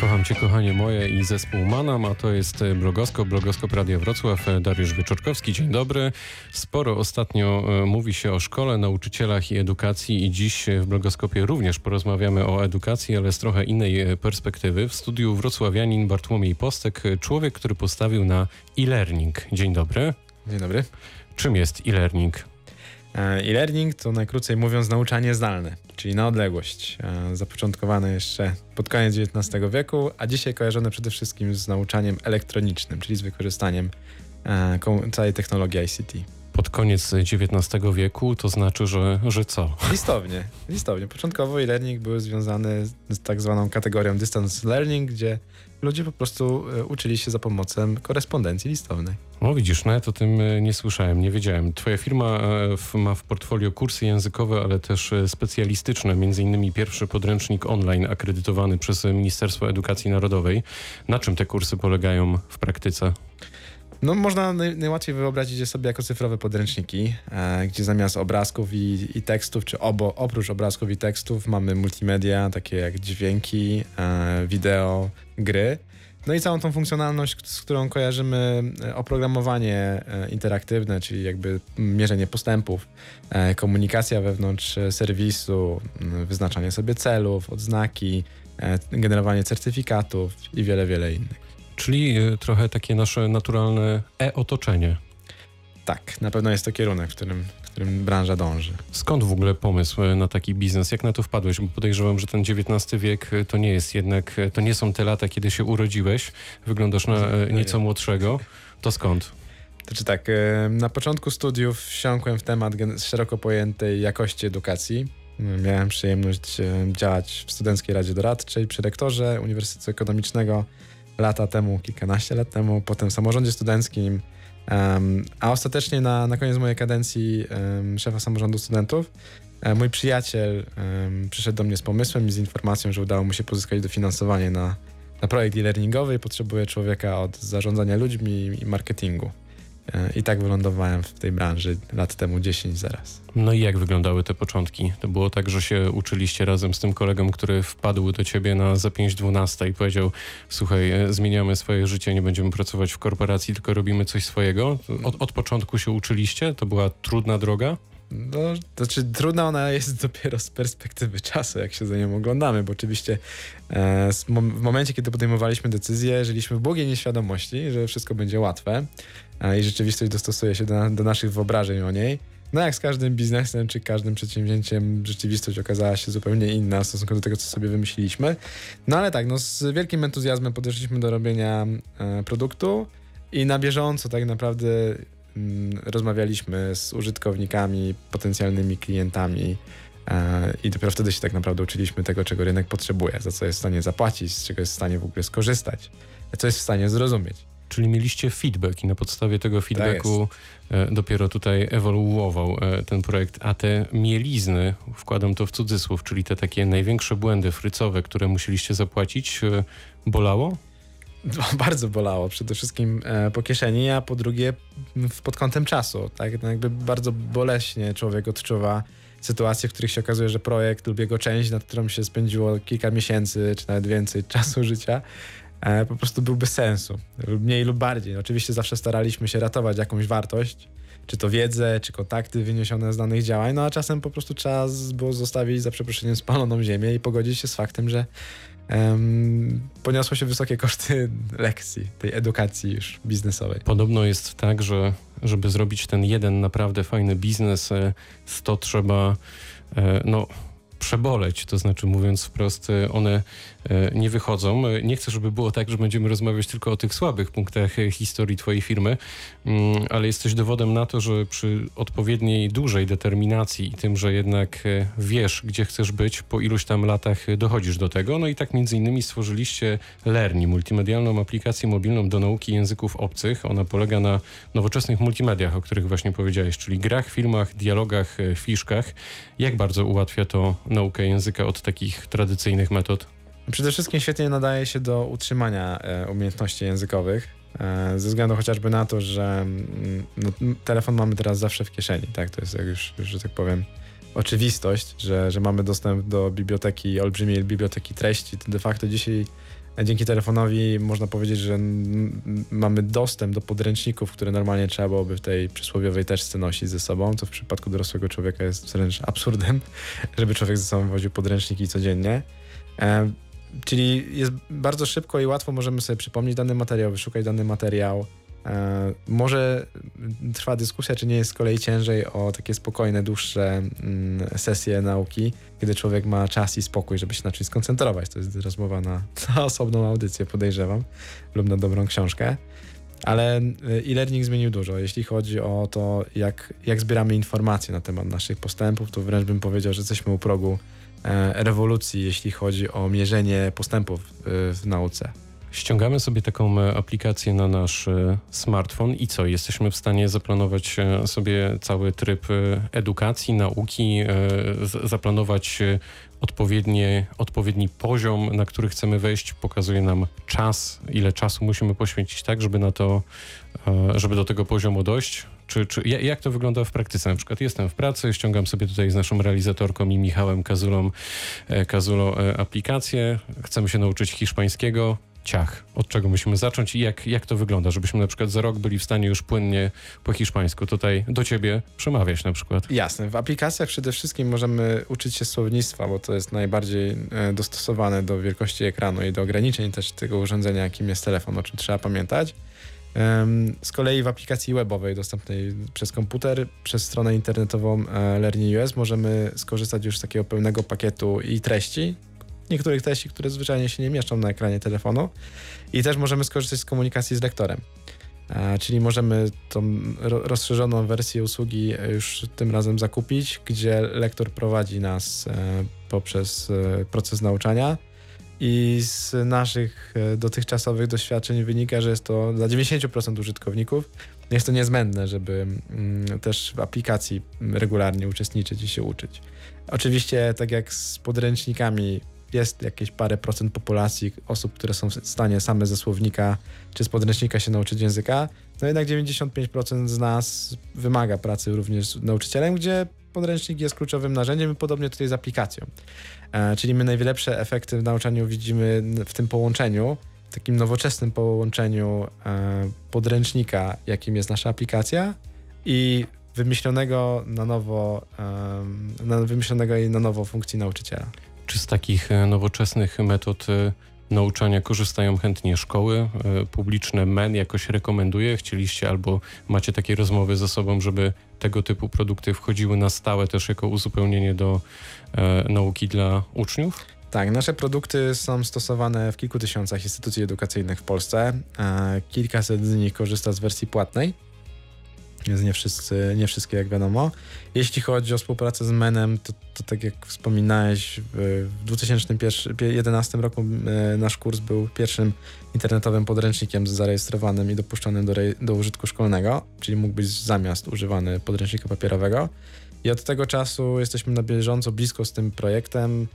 Kocham Cię, kochanie moje i zespół Manam, a to jest Blogoskop, Blogoskop Radia Wrocław, Dariusz Wyczorkowski, dzień dobry. Sporo ostatnio e, mówi się o szkole, nauczycielach i edukacji i dziś w Blogoskopie również porozmawiamy o edukacji, ale z trochę innej e, perspektywy. W studiu wrocławianin Bartłomiej Postek, człowiek, który postawił na e-learning. Dzień dobry. Dzień dobry. Czym jest e-learning? E-learning to najkrócej mówiąc nauczanie zdalne, czyli na odległość. E, zapoczątkowane jeszcze pod koniec XIX wieku, a dzisiaj kojarzone przede wszystkim z nauczaniem elektronicznym, czyli z wykorzystaniem e, całej technologii ICT. Pod koniec XIX wieku to znaczy, że, że co? Listownie. Listownie. Początkowo e-learning był związany z tak zwaną kategorią distance learning, gdzie ludzie po prostu uczyli się za pomocą korespondencji listownej. No widzisz, nawet o tym e, nie słyszałem, nie wiedziałem. Twoja firma e, ma w portfolio kursy językowe, ale też e, specjalistyczne, między innymi pierwszy podręcznik online akredytowany przez Ministerstwo Edukacji Narodowej. Na czym te kursy polegają w praktyce? No, można naj, najłatwiej wyobrazić je sobie jako cyfrowe podręczniki, e, gdzie zamiast obrazków i, i tekstów, czy obo, oprócz obrazków i tekstów, mamy multimedia, takie jak dźwięki, e, wideo, gry. No i całą tą funkcjonalność, z którą kojarzymy e, oprogramowanie e, interaktywne, czyli jakby mierzenie postępów, e, komunikacja wewnątrz serwisu, wyznaczanie sobie celów, odznaki, generowanie certyfikatów i wiele, wiele innych. Czyli trochę takie nasze naturalne e-otoczenie. Tak, na pewno jest to kierunek, w którym którym branża dąży. Skąd w ogóle pomysł na taki biznes? Jak na to wpadłeś? Bo podejrzewam, że ten XIX wiek to nie jest jednak, to nie są te lata, kiedy się urodziłeś. Wyglądasz na nieco młodszego. To skąd? To czy tak, na początku studiów wsiąkłem w temat szeroko pojętej jakości edukacji. Miałem przyjemność działać w Studenckiej Radzie Doradczej przy rektorze Uniwersytetu Ekonomicznego lata temu, kilkanaście lat temu, potem w samorządzie studenckim, Um, a ostatecznie na, na koniec mojej kadencji um, szefa samorządu studentów um, mój przyjaciel przyszedł do mnie z pomysłem i z informacją, że udało mu się pozyskać dofinansowanie na, na projekt e-learningowy i potrzebuje człowieka od zarządzania ludźmi i marketingu. E, I tak wylądowałem w tej branży lat temu 10 zaraz. No i jak wyglądały te początki? To było tak, że się uczyliście razem z tym kolegą, który wpadł do ciebie na za 5-12 i powiedział: Słuchaj, e, zmieniamy swoje życie, nie będziemy pracować w korporacji, tylko robimy coś swojego. Od, od początku się uczyliście? To była trudna droga? No, to znaczy trudna ona jest dopiero z perspektywy czasu, jak się za nią oglądamy, bo oczywiście e, w momencie, kiedy podejmowaliśmy decyzję, żyliśmy w błogiej nieświadomości, że wszystko będzie łatwe i rzeczywistość dostosuje się do, do naszych wyobrażeń o niej. No jak z każdym biznesem czy każdym przedsięwzięciem rzeczywistość okazała się zupełnie inna w stosunku do tego, co sobie wymyśliliśmy. No ale tak, no z wielkim entuzjazmem podeszliśmy do robienia e, produktu i na bieżąco tak naprawdę Mm, rozmawialiśmy z użytkownikami, potencjalnymi klientami e, i dopiero wtedy się tak naprawdę uczyliśmy tego, czego rynek potrzebuje, za co jest w stanie zapłacić, z czego jest w stanie w ogóle skorzystać, co jest w stanie zrozumieć. Czyli mieliście feedback i na podstawie tego feedbacku tak dopiero tutaj ewoluował e, ten projekt. A te mielizny, wkładam to w cudzysłów, czyli te takie największe błędy frycowe, które musieliście zapłacić, bolało? bardzo bolało. Przede wszystkim e, po kieszeni, a po drugie pod kątem czasu. Tak? No jakby bardzo boleśnie człowiek odczuwa sytuacje, w których się okazuje, że projekt lub jego część, nad którą się spędziło kilka miesięcy, czy nawet więcej czasu życia, e, po prostu był bez sensu. Mniej lub bardziej. Oczywiście zawsze staraliśmy się ratować jakąś wartość, czy to wiedzę, czy kontakty wyniesione z danych działań, no a czasem po prostu trzeba było zostawić za przeproszeniem spaloną ziemię i pogodzić się z faktem, że um, poniosło się wysokie koszty lekcji, tej edukacji już biznesowej. Podobno jest tak, że żeby zrobić ten jeden naprawdę fajny biznes, e, to trzeba e, no przeboleć, to znaczy mówiąc wprost, e, one e, nie wychodzą. E, nie chcę, żeby było tak, że będziemy rozmawiać tylko o tych słabych punktach historii Twojej firmy, mm, ale jesteś dowodem na to, że przy odpowiedniej dużej determinacji i tym, że jednak wiesz, gdzie chcesz być, po iluś tam latach dochodzisz do tego. No i tak między innymi stworzyliście Lerni, multimedialną aplikację mobilną do nauki języków obcych. Ona polega na nowoczesnych multimediach, o których właśnie powiedziałeś, czyli grach, filmach, dialogach, fiszkach. Jak bardzo ułatwia to naukę języka od takich tradycyjnych metod? Przede wszystkim świetnie nadaje się do utrzymania e, umiejętności językowych, e, ze względu chociażby na to, że mm, no, telefon mamy teraz zawsze w kieszeni, tak? To jest już, że tak powiem, oczywistość, że, że mamy dostęp do biblioteki, olbrzymiej biblioteki treści. To de facto dzisiaj Dzięki telefonowi można powiedzieć, że mamy dostęp do podręczników, które normalnie trzeba byłoby w tej przysłowiowej teczce nosić ze sobą. To w przypadku dorosłego człowieka jest wręcz absurdem, żeby człowiek ze sobą woził podręczniki codziennie. E, czyli jest bardzo szybko i łatwo możemy sobie przypomnieć dany materiał, wyszukać dany materiał, może trwa dyskusja, czy nie jest z kolei ciężej o takie spokojne, dłuższe mm, sesje nauki, kiedy człowiek ma czas i spokój, żeby się na czymś skoncentrować. To jest rozmowa na, na osobną audycję, podejrzewam, lub na dobrą książkę. Ale e, e-learning zmienił dużo. Jeśli chodzi o to, jak, jak zbieramy informacje na temat naszych postępów, to wręcz bym powiedział, że jesteśmy u progu e, rewolucji, jeśli chodzi o mierzenie postępów w nauce. Ściągamy sobie taką e, aplikację na nasz e, smartfon i co? Jesteśmy w stanie zaplanować e, sobie cały tryb edukacji, nauki, zaplanować odpowiednie, odpowiedni poziom, na który chcemy wejść, pokazuje nam czas, ile czasu musimy poświęcić tak, żeby na to, żeby do tego poziomu dojść. Czy, czy, jak to wygląda w praktyce? Na przykład jestem w pracy, ściągam sobie tutaj z naszą realizatorką i Michałem Kazulą, Kazulą aplikację, chcemy się nauczyć hiszpańskiego, ciach? Od czego musimy zacząć i jak, jak to wygląda, żebyśmy na przykład za rok byli w stanie już płynnie po hiszpańsku tutaj do ciebie przemawiać na przykład? Jasne. W aplikacjach przede wszystkim możemy uczyć się słownictwa, bo to jest najbardziej e, dostosowane do wielkości ekranu i do ograniczeń też tego urządzenia, jakim jest telefon, o czym trzeba pamiętać. Z kolei w aplikacji webowej dostępnej przez komputer, przez stronę internetową e, Learning US możemy skorzystać już z takiego pełnego pakietu i treści, niektórych treści, które zwyczajnie się nie mieszczą na ekranie telefonu i też możemy skorzystać z komunikacji z lektorem. E, czyli możemy tą rozszerzoną wersję usługi już tym razem zakupić, gdzie lektor prowadzi nas e, poprzez e, proces nauczania. I z naszych dotychczasowych doświadczeń wynika, że jest to dla 90% użytkowników jest to niezbędne, żeby mm, też w aplikacji regularnie uczestniczyć i się uczyć. Oczywiście, tak jak z podręcznikami jest jakieś parę procent populacji osób, które są w stanie same ze słownika czy z podręcznika się nauczyć języka, no jednak 95% z nas wymaga pracy również z nauczycielem, gdzie podręcznik jest kluczowym narzędziem podobnie tutaj z aplikacją. E, czyli my najlepsze efekty w nauczaniu widzimy w tym połączeniu, takim nowoczesnym połączeniu e, podręcznika, jakim jest nasza aplikacja i wymyślonego na nowo, e, wymyślonego i na nowo funkcji nauczyciela. Czy z takich e, nowoczesnych metod e, nauczania korzystają chętnie szkoły e, publiczne? MEN jakoś rekomenduje? Chcieliście albo macie takie rozmowy ze sobą, żeby tego typu produkty wchodziły na stałe też jako uzupełnienie do nauki dla uczniów? Tak, nasze produkty są stosowane w kilku tysiącach instytucji edukacyjnych w Polsce. Kilkaset z nich korzysta z wersji płatnej więc nie, wszyscy, nie wszystkie, jak wiadomo. Jeśli chodzi o współpracę z Menem, to, to tak jak wspominałeś, w 2011 roku e, nasz kurs był pierwszym internetowym podręcznikiem zarejestrowanym i dopuszczonym do, do użytku szkolnego, czyli mógł być zamiast używany podręcznika papierowego. I od tego czasu jesteśmy na bieżąco blisko z tym projektem.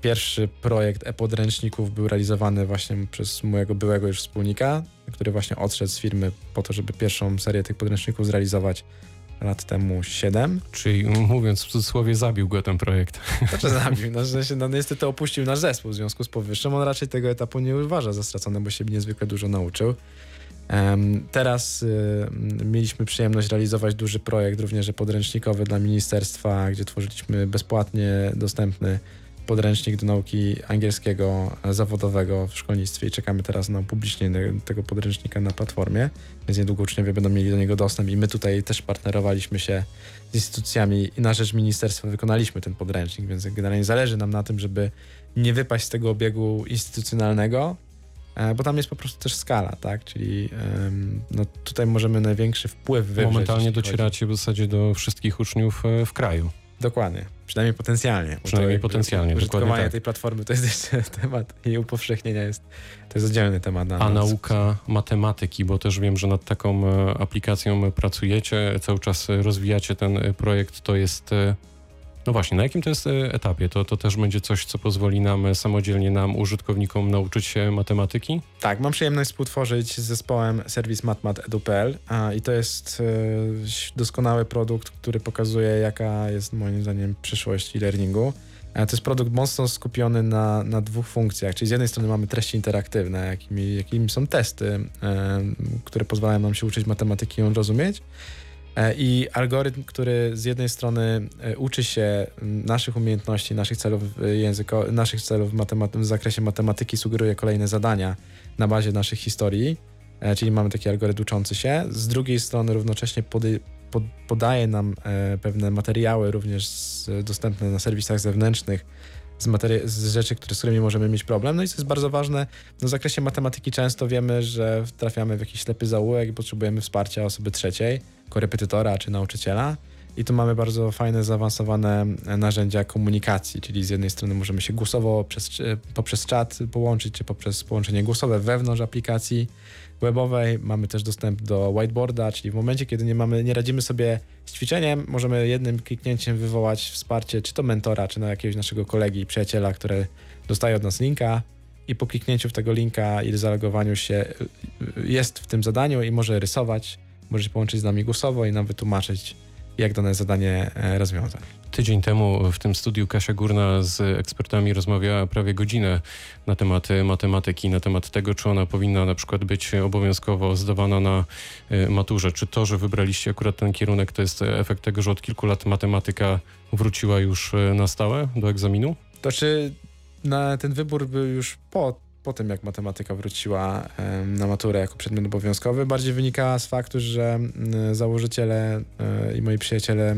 Pierwszy projekt e-podręczników był realizowany właśnie przez mojego byłego już wspólnika, który właśnie odszedł z firmy po to, żeby pierwszą serię tych podręczników zrealizować lat temu 7. Czyli mówiąc w cudzysłowie, zabił go ten projekt. Znaczy zabił, no, się, no, niestety opuścił nasz zespół w związku z powyższym. On raczej tego etapu nie uważa za stracony, bo się niezwykle dużo nauczył. Teraz y, mieliśmy przyjemność realizować duży projekt, również podręcznikowy dla ministerstwa, gdzie tworzyliśmy bezpłatnie dostępny podręcznik do nauki angielskiego zawodowego w szkolnictwie i czekamy teraz na upublicznienie tego podręcznika na platformie, więc niedługo uczniowie będą mieli do niego dostęp i my tutaj też partnerowaliśmy się z instytucjami i na rzecz ministerstwa wykonaliśmy ten podręcznik, więc generalnie zależy nam na tym, żeby nie wypaść z tego obiegu instytucjonalnego, bo tam jest po prostu też skala, tak? Czyli no, tutaj możemy największy wpływ wywrzeć. Momentalnie docieracie w zasadzie do wszystkich uczniów e, w kraju. Dokładnie. Przynajmniej potencjalnie. Przynajmniej potencjalnie. Użytkowanie tak. tej platformy to jest jeszcze temat, jej upowszechnienia jest, to jest oddzielny temat. A nauka matematyki, bo też wiem, że nad taką e, aplikacją pracujecie, cały czas rozwijacie ten projekt, to jest no właśnie, na jakim to jest e, etapie? To, to też będzie coś, co pozwoli nam e, samodzielnie, nam, użytkownikom, nauczyć się matematyki? Tak, mam przyjemność współtworzyć z zespołem serwis matmat.edu.pl i to jest e, doskonały produkt, który pokazuje, jaka jest moim zdaniem przyszłość e-learningu. To jest produkt mocno skupiony na, na dwóch funkcjach, czyli z jednej strony mamy treści interaktywne, jakimi, jakimi są testy, które pozwalają nam się uczyć matematyki i ją rozumieć. E, I algorytm, który z jednej strony e, uczy się naszych umiejętności, naszych celów e, języko, naszych celów w, w zakresie matematyki, sugeruje kolejne zadania na bazie naszych historii, czyli mamy taki algorytm uczący się. Z drugiej strony równocześnie pody, pod, podaje nam pewne materiały, również z, dostępne na serwisach zewnętrznych, z, materi- z rzeczy, które, z którymi możemy mieć problem. No i co jest bardzo ważne, no w zakresie matematyki często wiemy, że trafiamy w jakiś ślepy zaułek i potrzebujemy wsparcia osoby trzeciej, korepetytora czy nauczyciela. I tu mamy bardzo fajne, zaawansowane e, narzędzia komunikacji, czyli z jednej strony możemy się głosowo przez, e, poprzez czat połączyć, czy poprzez połączenie głosowe wewnątrz aplikacji webowej. Mamy też dostęp do whiteboarda, czyli w momencie, kiedy nie, mamy, nie radzimy sobie z ćwiczeniem, możemy jednym kliknięciem wywołać wsparcie, czy to mentora, czy na jakiegoś naszego kolegi, przyjaciela, który dostaje od nas linka i po kliknięciu w tego linka i zalogowaniu się y, jest w tym zadaniu i może rysować, może się połączyć z nami głosowo i nam wytłumaczyć, jak dane zadanie e, rozwiązać. Tydzień temu w tym studiu Kasia Górna z ekspertami rozmawiała prawie godzinę na temat e, matematyki, na temat tego, czy ona powinna na przykład być obowiązkowo zdawana na e, maturze. Czy to, że wybraliście akurat ten kierunek, to jest efekt tego, że od kilku lat matematyka wróciła już na stałe do egzaminu? To czy na ten wybór był już po, po tym, jak matematyka wróciła na maturę jako przedmiot obowiązkowy, bardziej wynika z faktu, że założyciele e, i moi przyjaciele,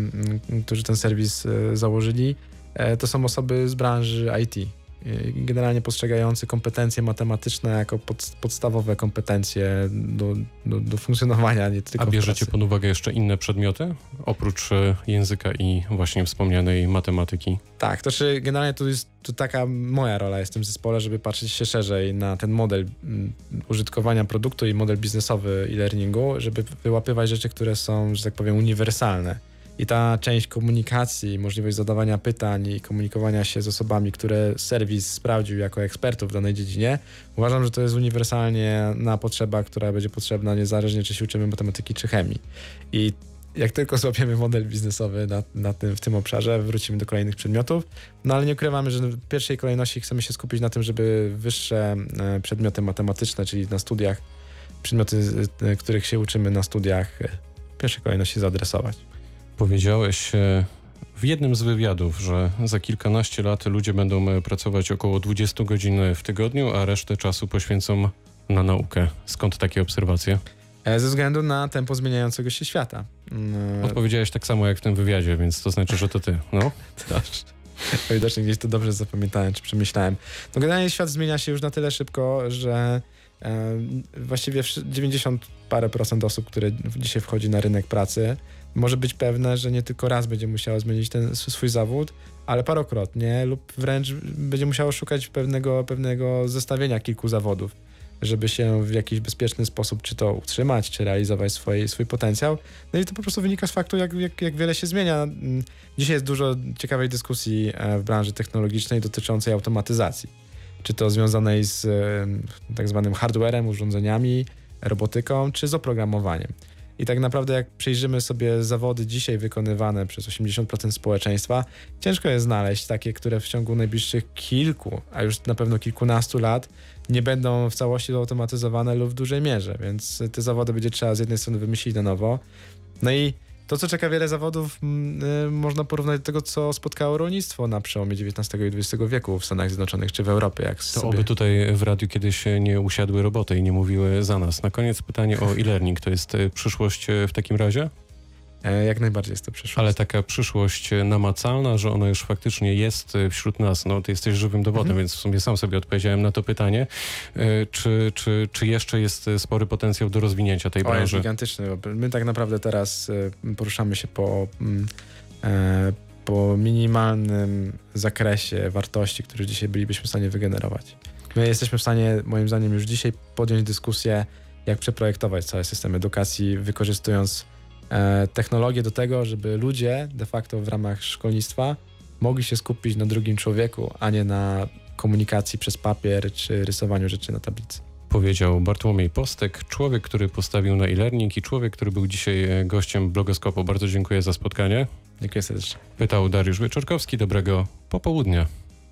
którzy ten serwis e, założyli, e, to są osoby z branży IT. E, Generalnie postrzegający kompetencje matematyczne jako pod, podstawowe kompetencje do, do, do funkcjonowania, nie tylko A bierzecie pod uwagę jeszcze inne przedmioty, oprócz e, języka i właśnie wspomnianej matematyki? Tak, to czy generalnie to jest to taka moja rola jest w tym zespole, żeby patrzeć się szerzej na ten model mm, użytkowania produktu i model biznesowy e-learningu, żeby wyłapywać rzeczy, które są, że tak powiem, uniwersalne. I ta część komunikacji, możliwość zadawania pytań i komunikowania się z osobami, które serwis sprawdził jako ekspertów w danej dziedzinie, uważam, że to jest uniwersalnie na potrzeba, która będzie potrzebna niezależnie, czy się uczymy matematyki, czy chemii. I jak tylko złapiemy model biznesowy na, na tym, w tym obszarze, wrócimy do kolejnych przedmiotów. No ale nie ukrywamy, że w pierwszej kolejności chcemy się skupić na tym, żeby wyższe e, przedmioty matematyczne, czyli na studiach, przedmioty, których się uczymy na studiach, e, w pierwszej kolejności zaadresować. Powiedziałeś e, w jednym z wywiadów, że za kilkanaście lat ludzie będą e, pracować około 20 godzin w tygodniu, a resztę czasu poświęcą na naukę. Skąd takie obserwacje? E, Ze względu na tempo zmieniającego się świata. Mm, Odpowiedziałeś tak samo jak w tym wywiadzie, więc to znaczy, że to ty. No, O, Widocznie gdzieś to dobrze zapamiętałem, czy przemyślałem. No generalnie świat zmienia się już na tyle szybko, że e, właściwie wszy- 90 parę procent osób, które dzisiaj wchodzi na rynek pracy, może być pewne, że nie tylko raz będzie musiało zmienić ten swój zawód, ale parokrotnie lub wręcz będzie musiało szukać pewnego, pewnego zestawienia kilku zawodów, żeby się w jakiś bezpieczny sposób czy to utrzymać, czy realizować swój, swój potencjał. No i to po prostu wynika z faktu, jak, jak, jak wiele się zmienia. Dzisiaj jest dużo ciekawej dyskusji e, w branży technologicznej dotyczącej automatyzacji. Czy to związanej z e, tak zwanym hardwarem, urządzeniami, robotyką, czy z oprogramowaniem. I tak naprawdę, jak przyjrzymy sobie zawody dzisiaj wykonywane przez 80% społeczeństwa, ciężko jest znaleźć takie, które w ciągu najbliższych kilku, a już na pewno kilkunastu lat nie będą w całości zautomatyzowane lub w dużej mierze. Więc te zawody będzie trzeba z jednej strony wymyślić na nowo. No i to, co czeka wiele zawodów, mm, y, można porównać do tego, co spotkało rolnictwo na przełomie XIX i XX wieku w Stanach Zjednoczonych czy w Europie. Jak to sobie... oby tutaj w radiu kiedyś nie usiadły roboty i nie mówiły za nas. Na koniec pytanie o e-learning. To jest e, przyszłość e, w takim razie? E, Jak najbardziej jest to przyszłość. Ale taka przyszłość e, namacalna, że ona już faktycznie jest e, wśród nas. No, ty jesteś żywym dowodem, Mhm. więc w sumie sam sobie odpowiedziałem na to pytanie. Czy, czy, czy jeszcze jest spory potencjał do rozwinięcia tej O, jest branży? gigantyczny. bo My tak naprawdę teraz poruszamy się po, mm, po minimalnym zakresie wartości, które dzisiaj bylibyśmy w stanie wygenerować. My jesteśmy w stanie, moim zdaniem, już dzisiaj podjąć dyskusję, jak przeprojektować cały system edukacji, wykorzystując technologię do tego, żeby ludzie de facto w ramach szkolnictwa mogli się skupić na drugim człowieku, a nie na komunikacji przez papier czy rysowaniu rzeczy na tablicy. Powiedział Bartłomiej Postek, człowiek, który postawił na e-learning i człowiek, który był dzisiaj e, gościem blogoskopu. Bardzo dziękuję za spotkanie. Dziękuję serdecznie. Pytał Dariusz Wieczorkowski. Dobrego popołudnia.